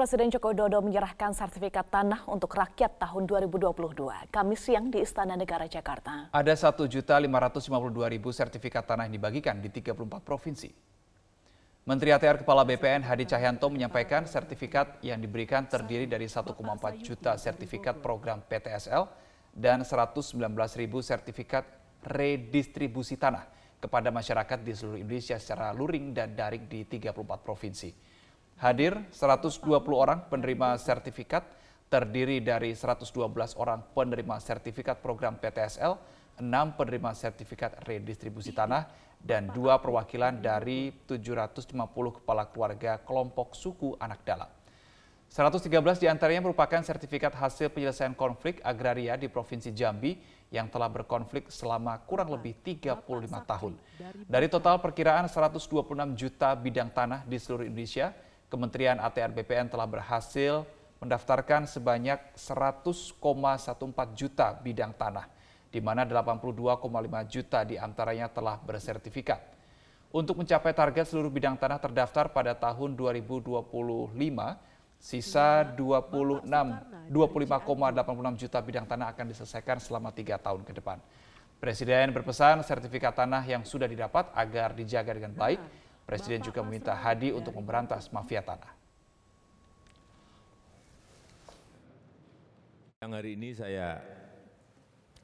Presiden Joko Widodo menyerahkan sertifikat tanah untuk rakyat tahun 2022, Kamis siang di Istana Negara Jakarta. Ada 1.552.000 sertifikat tanah yang dibagikan di 34 provinsi. Menteri ATR Kepala BPN Hadi Cahyanto menyampaikan sertifikat yang diberikan terdiri dari 1,4 juta sertifikat program PTSL dan 119.000 sertifikat redistribusi tanah kepada masyarakat di seluruh Indonesia secara luring dan daring di 34 provinsi. Hadir 120 orang penerima sertifikat terdiri dari 112 orang penerima sertifikat program PTSL, 6 penerima sertifikat redistribusi tanah, dan dua perwakilan dari 750 kepala keluarga kelompok suku anak dalam. 113 di antaranya merupakan sertifikat hasil penyelesaian konflik agraria di Provinsi Jambi yang telah berkonflik selama kurang lebih 35 tahun. Dari total perkiraan 126 juta bidang tanah di seluruh Indonesia, Kementerian ATR BPN telah berhasil mendaftarkan sebanyak 100,14 juta bidang tanah, di mana 82,5 juta di antaranya telah bersertifikat. Untuk mencapai target seluruh bidang tanah terdaftar pada tahun 2025, sisa 26 25,86 juta bidang tanah akan diselesaikan selama tiga tahun ke depan. Presiden berpesan sertifikat tanah yang sudah didapat agar dijaga dengan baik Presiden juga meminta Hadi untuk memberantas mafia tanah. Yang hari ini saya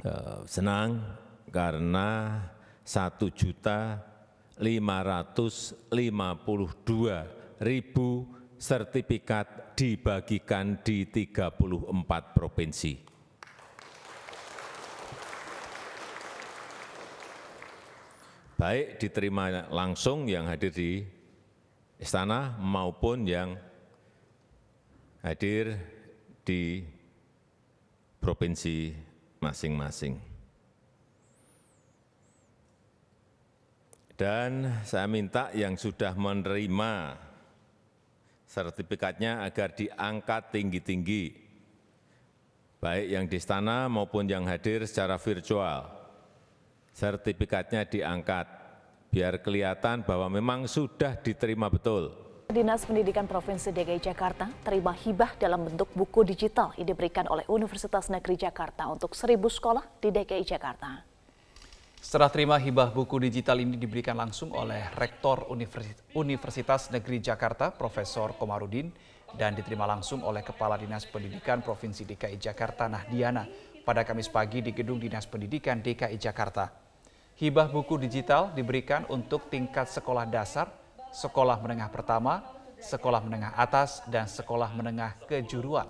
uh, senang karena satu juta lima ratus lima puluh dua ribu sertifikat dibagikan di 34 provinsi. Baik diterima langsung yang hadir di istana maupun yang hadir di provinsi masing-masing. Dan saya minta yang sudah menerima sertifikatnya agar diangkat tinggi-tinggi, baik yang di istana maupun yang hadir secara virtual sertifikatnya diangkat biar kelihatan bahwa memang sudah diterima betul. Dinas Pendidikan Provinsi DKI Jakarta terima hibah dalam bentuk buku digital yang diberikan oleh Universitas Negeri Jakarta untuk seribu sekolah di DKI Jakarta. Setelah terima hibah buku digital ini diberikan langsung oleh Rektor Universitas Negeri Jakarta, Profesor Komarudin, dan diterima langsung oleh Kepala Dinas Pendidikan Provinsi DKI Jakarta, Nahdiana, pada Kamis pagi di Gedung Dinas Pendidikan DKI Jakarta. Hibah buku digital diberikan untuk tingkat sekolah dasar, sekolah menengah pertama, sekolah menengah atas, dan sekolah menengah kejuruan.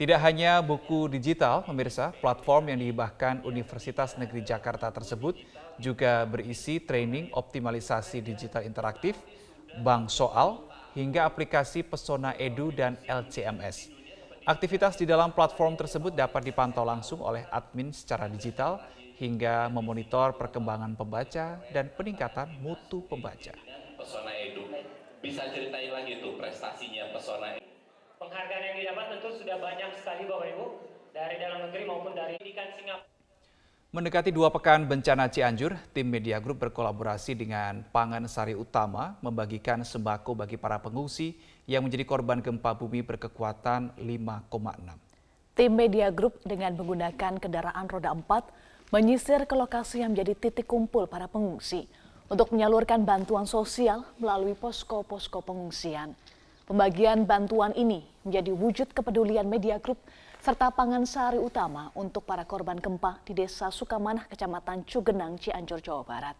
Tidak hanya buku digital, pemirsa, platform yang dihibahkan Universitas Negeri Jakarta tersebut juga berisi training optimalisasi digital interaktif, bank soal, hingga aplikasi Pesona Edu dan LCMS. Aktivitas di dalam platform tersebut dapat dipantau langsung oleh admin secara digital hingga memonitor perkembangan pembaca dan peningkatan mutu pembaca. Pesona Edu, bisa ceritain lagi tuh prestasinya Pesona Edu. Penghargaan yang didapat tentu sudah banyak sekali Bapak Ibu, dari dalam negeri maupun dari pendidikan Singapura. Mendekati dua pekan bencana Cianjur, tim Media Group berkolaborasi dengan Pangan Sari Utama membagikan sembako bagi para pengungsi yang menjadi korban gempa bumi berkekuatan 5,6. Tim Media Group dengan menggunakan kendaraan roda 4 menyisir ke lokasi yang menjadi titik kumpul para pengungsi untuk menyalurkan bantuan sosial melalui posko-posko pengungsian. Pembagian bantuan ini menjadi wujud kepedulian media grup serta pangan sehari utama untuk para korban gempa di Desa Sukamanah, Kecamatan Cugenang, Cianjur, Jawa Barat.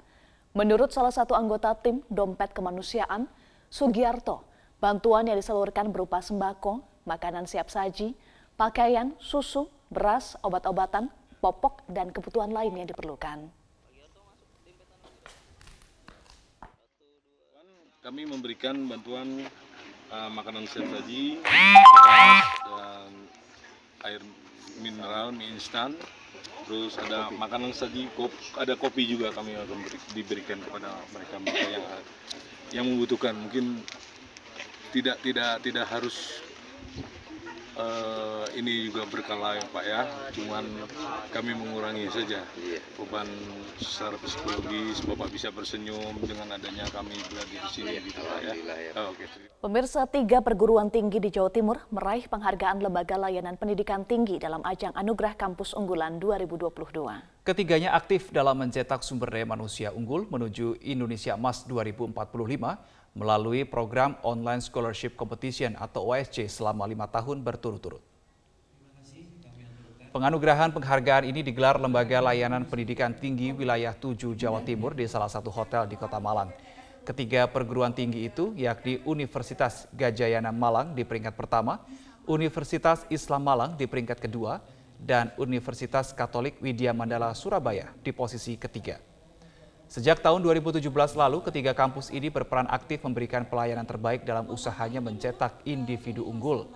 Menurut salah satu anggota tim Dompet Kemanusiaan, Sugiarto, bantuan yang disalurkan berupa sembako, makanan siap saji, pakaian, susu, beras, obat-obatan, popok, dan kebutuhan lain yang diperlukan. Kami memberikan bantuan uh, makanan siap saji, dan air mineral, mie instan, terus ada makanan saji, ada kopi juga kami akan diberikan kepada mereka, mereka yang yang membutuhkan. Mungkin tidak tidak tidak harus eh, ini juga berkala ya Pak ya, cuman kami mengurangi saja beban secara psikologis, Bapak bisa bersenyum dengan adanya kami berada di sini gitu Pak ya. Oh, Oke. Pemirsa tiga perguruan tinggi di Jawa Timur meraih penghargaan Lembaga Layanan Pendidikan Tinggi dalam ajang Anugerah Kampus Unggulan 2022. Ketiganya aktif dalam mencetak sumber daya manusia unggul menuju Indonesia Emas 2045 melalui program Online Scholarship Competition atau OSC selama lima tahun berturut-turut. Penganugerahan penghargaan ini digelar Lembaga Layanan Pendidikan Tinggi Wilayah 7 Jawa Timur di salah satu hotel di Kota Malang. Ketiga perguruan tinggi itu yakni Universitas Gajayana Malang di peringkat pertama, Universitas Islam Malang di peringkat kedua, dan Universitas Katolik Widya Mandala Surabaya di posisi ketiga. Sejak tahun 2017 lalu, ketiga kampus ini berperan aktif memberikan pelayanan terbaik dalam usahanya mencetak individu unggul.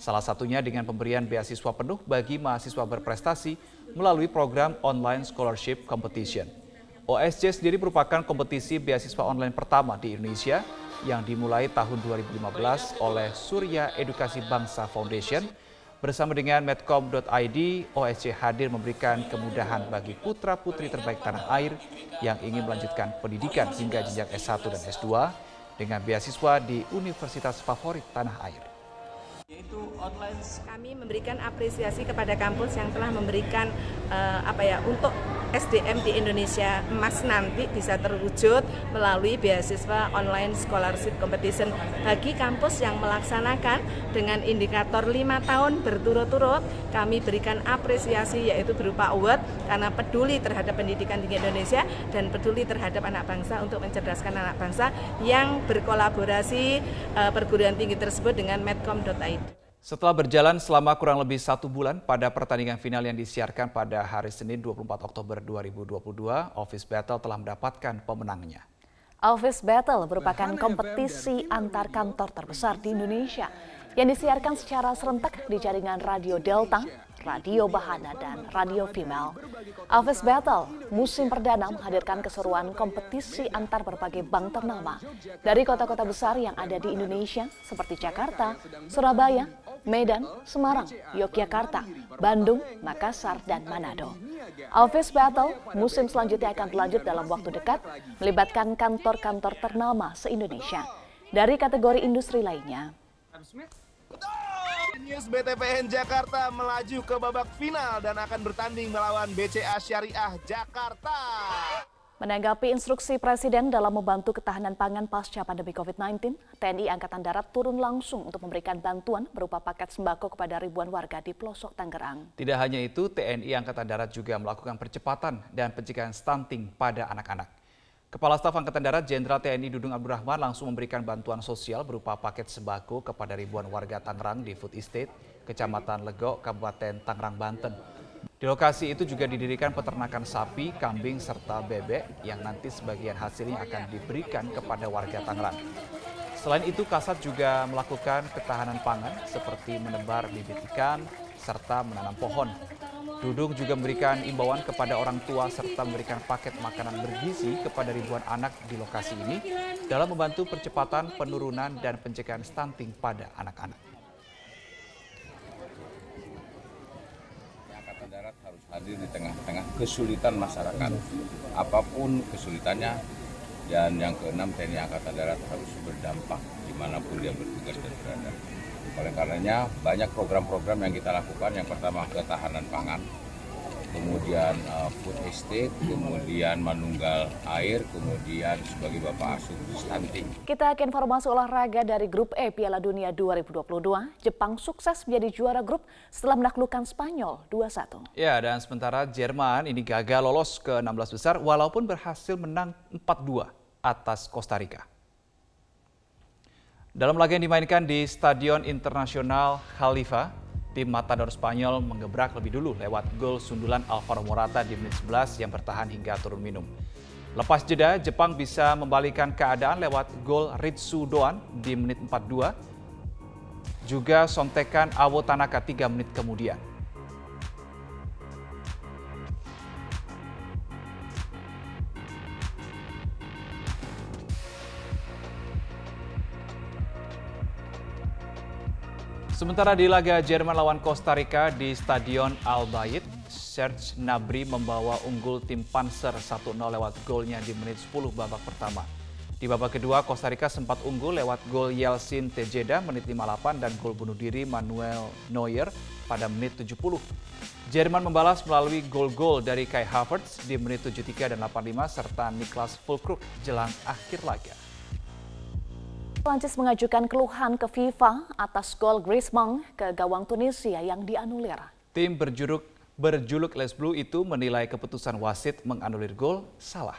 Salah satunya dengan pemberian beasiswa penuh bagi mahasiswa berprestasi melalui program Online Scholarship Competition. OSC sendiri merupakan kompetisi beasiswa online pertama di Indonesia yang dimulai tahun 2015 oleh Surya Edukasi Bangsa Foundation Bersama dengan medcom.id, OSC hadir memberikan kemudahan bagi putra-putri terbaik tanah air yang ingin melanjutkan pendidikan hingga jenjang S1 dan S2 dengan beasiswa di universitas favorit tanah air. Kami memberikan apresiasi kepada kampus yang telah memberikan uh, apa ya untuk SDM di Indonesia emas nanti bisa terwujud melalui beasiswa online scholarship competition bagi kampus yang melaksanakan dengan indikator lima tahun berturut-turut kami berikan apresiasi yaitu berupa award karena peduli terhadap pendidikan di Indonesia dan peduli terhadap anak bangsa untuk mencerdaskan anak bangsa yang berkolaborasi uh, perguruan tinggi tersebut dengan medcom.id. Setelah berjalan selama kurang lebih satu bulan pada pertandingan final yang disiarkan pada hari Senin 24 Oktober 2022, Office Battle telah mendapatkan pemenangnya. Office Battle merupakan kompetisi antar kantor terbesar di Indonesia yang disiarkan secara serentak di jaringan Radio Delta, Radio Bahana, dan Radio Female. Office Battle musim perdana menghadirkan keseruan kompetisi antar berbagai bank ternama dari kota-kota besar yang ada di Indonesia seperti Jakarta, Surabaya, Medan, Semarang, Yogyakarta, Bandung, Makassar, dan Manado. Office Battle musim selanjutnya akan berlanjut dalam waktu dekat melibatkan kantor-kantor ternama se-Indonesia dari kategori industri lainnya. News BTPN Jakarta melaju ke babak final dan akan bertanding melawan BCA Syariah Jakarta. Menanggapi instruksi Presiden dalam membantu ketahanan pangan pasca pandemi COVID-19, TNI Angkatan Darat turun langsung untuk memberikan bantuan berupa paket sembako kepada ribuan warga di pelosok Tangerang. Tidak hanya itu, TNI Angkatan Darat juga melakukan percepatan dan pencegahan stunting pada anak-anak. Kepala Staf Angkatan Darat Jenderal TNI Dudung Abdurrahman langsung memberikan bantuan sosial berupa paket sembako kepada ribuan warga Tangerang di Food Estate, Kecamatan Legok, Kabupaten Tangerang, Banten. Di lokasi itu juga didirikan peternakan sapi, kambing, serta bebek yang nanti sebagian hasilnya akan diberikan kepada warga Tangerang. Selain itu, Kasat juga melakukan ketahanan pangan seperti menebar bibit ikan serta menanam pohon. Dudung juga memberikan imbauan kepada orang tua serta memberikan paket makanan bergizi kepada ribuan anak di lokasi ini dalam membantu percepatan penurunan dan pencegahan stunting pada anak-anak. Angkatan Darat harus hadir di tengah-tengah kesulitan masyarakat, apa pun kesulitannya, dan yang keenam TNI Angkatan Darat harus berdampak di mana pun dia bertugas dan berada. Oleh karenanya banyak program-program yang kita lakukan. Yang pertama ketahanan pangan, kemudian uh, food estate, kemudian manunggal air, kemudian sebagai bapak asuh stunting. Kita ke informasi olahraga dari Grup E Piala Dunia 2022. Jepang sukses menjadi juara grup setelah menaklukkan Spanyol 2-1. Ya, dan sementara Jerman ini gagal lolos ke 16 besar walaupun berhasil menang 4-2 atas Costa Rica. Dalam laga yang dimainkan di Stadion Internasional Khalifa, tim Matador Spanyol mengebrak lebih dulu lewat gol sundulan Alvaro Morata di menit 11 yang bertahan hingga turun minum. Lepas jeda, Jepang bisa membalikan keadaan lewat gol Ritsu Doan di menit 42. Juga sontekan Awo Tanaka 3 menit kemudian. Sementara di laga Jerman lawan Costa Rica di Stadion Al Bayt, Serge Gnabry membawa unggul tim Panzer 1-0 lewat golnya di menit 10 babak pertama. Di babak kedua, Costa Rica sempat unggul lewat gol Yeltsin Tejeda menit 58 dan gol bunuh diri Manuel Neuer pada menit 70. Jerman membalas melalui gol-gol dari Kai Havertz di menit 73 dan 85 serta Niklas Fulkrug jelang akhir laga. Prancis mengajukan keluhan ke FIFA atas gol Griezmann ke gawang Tunisia yang dianulir. Tim berjuluk berjuluk Les Blue itu menilai keputusan wasit menganulir gol salah.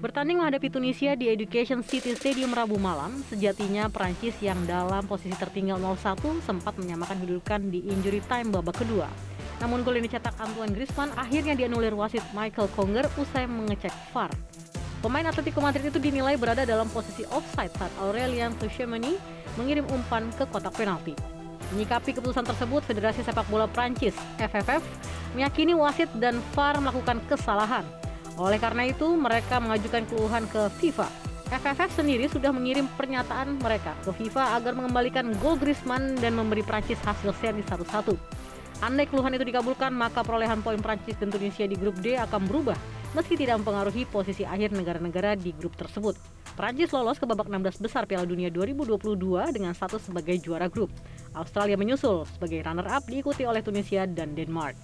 Bertanding menghadapi Tunisia di Education City Stadium Rabu malam, sejatinya Prancis yang dalam posisi tertinggal 0-1 sempat menyamakan kedudukan di injury time babak kedua. Namun gol yang dicetak Antoine Griezmann akhirnya dianulir wasit Michael Konger usai mengecek VAR. Pemain Atletico Madrid itu dinilai berada dalam posisi offside saat Aurelien Tchouameni mengirim umpan ke kotak penalti. Menyikapi keputusan tersebut, Federasi Sepak Bola Prancis (FFF) meyakini wasit dan VAR melakukan kesalahan oleh karena itu, mereka mengajukan keluhan ke FIFA. FFF sendiri sudah mengirim pernyataan mereka ke FIFA agar mengembalikan gol Griezmann dan memberi Prancis hasil seri 1-1. Andai keluhan itu dikabulkan, maka perolehan poin Prancis dan Tunisia di grup D akan berubah, meski tidak mempengaruhi posisi akhir negara-negara di grup tersebut. Prancis lolos ke babak 16 besar Piala Dunia 2022 dengan status sebagai juara grup. Australia menyusul sebagai runner-up diikuti oleh Tunisia dan Denmark.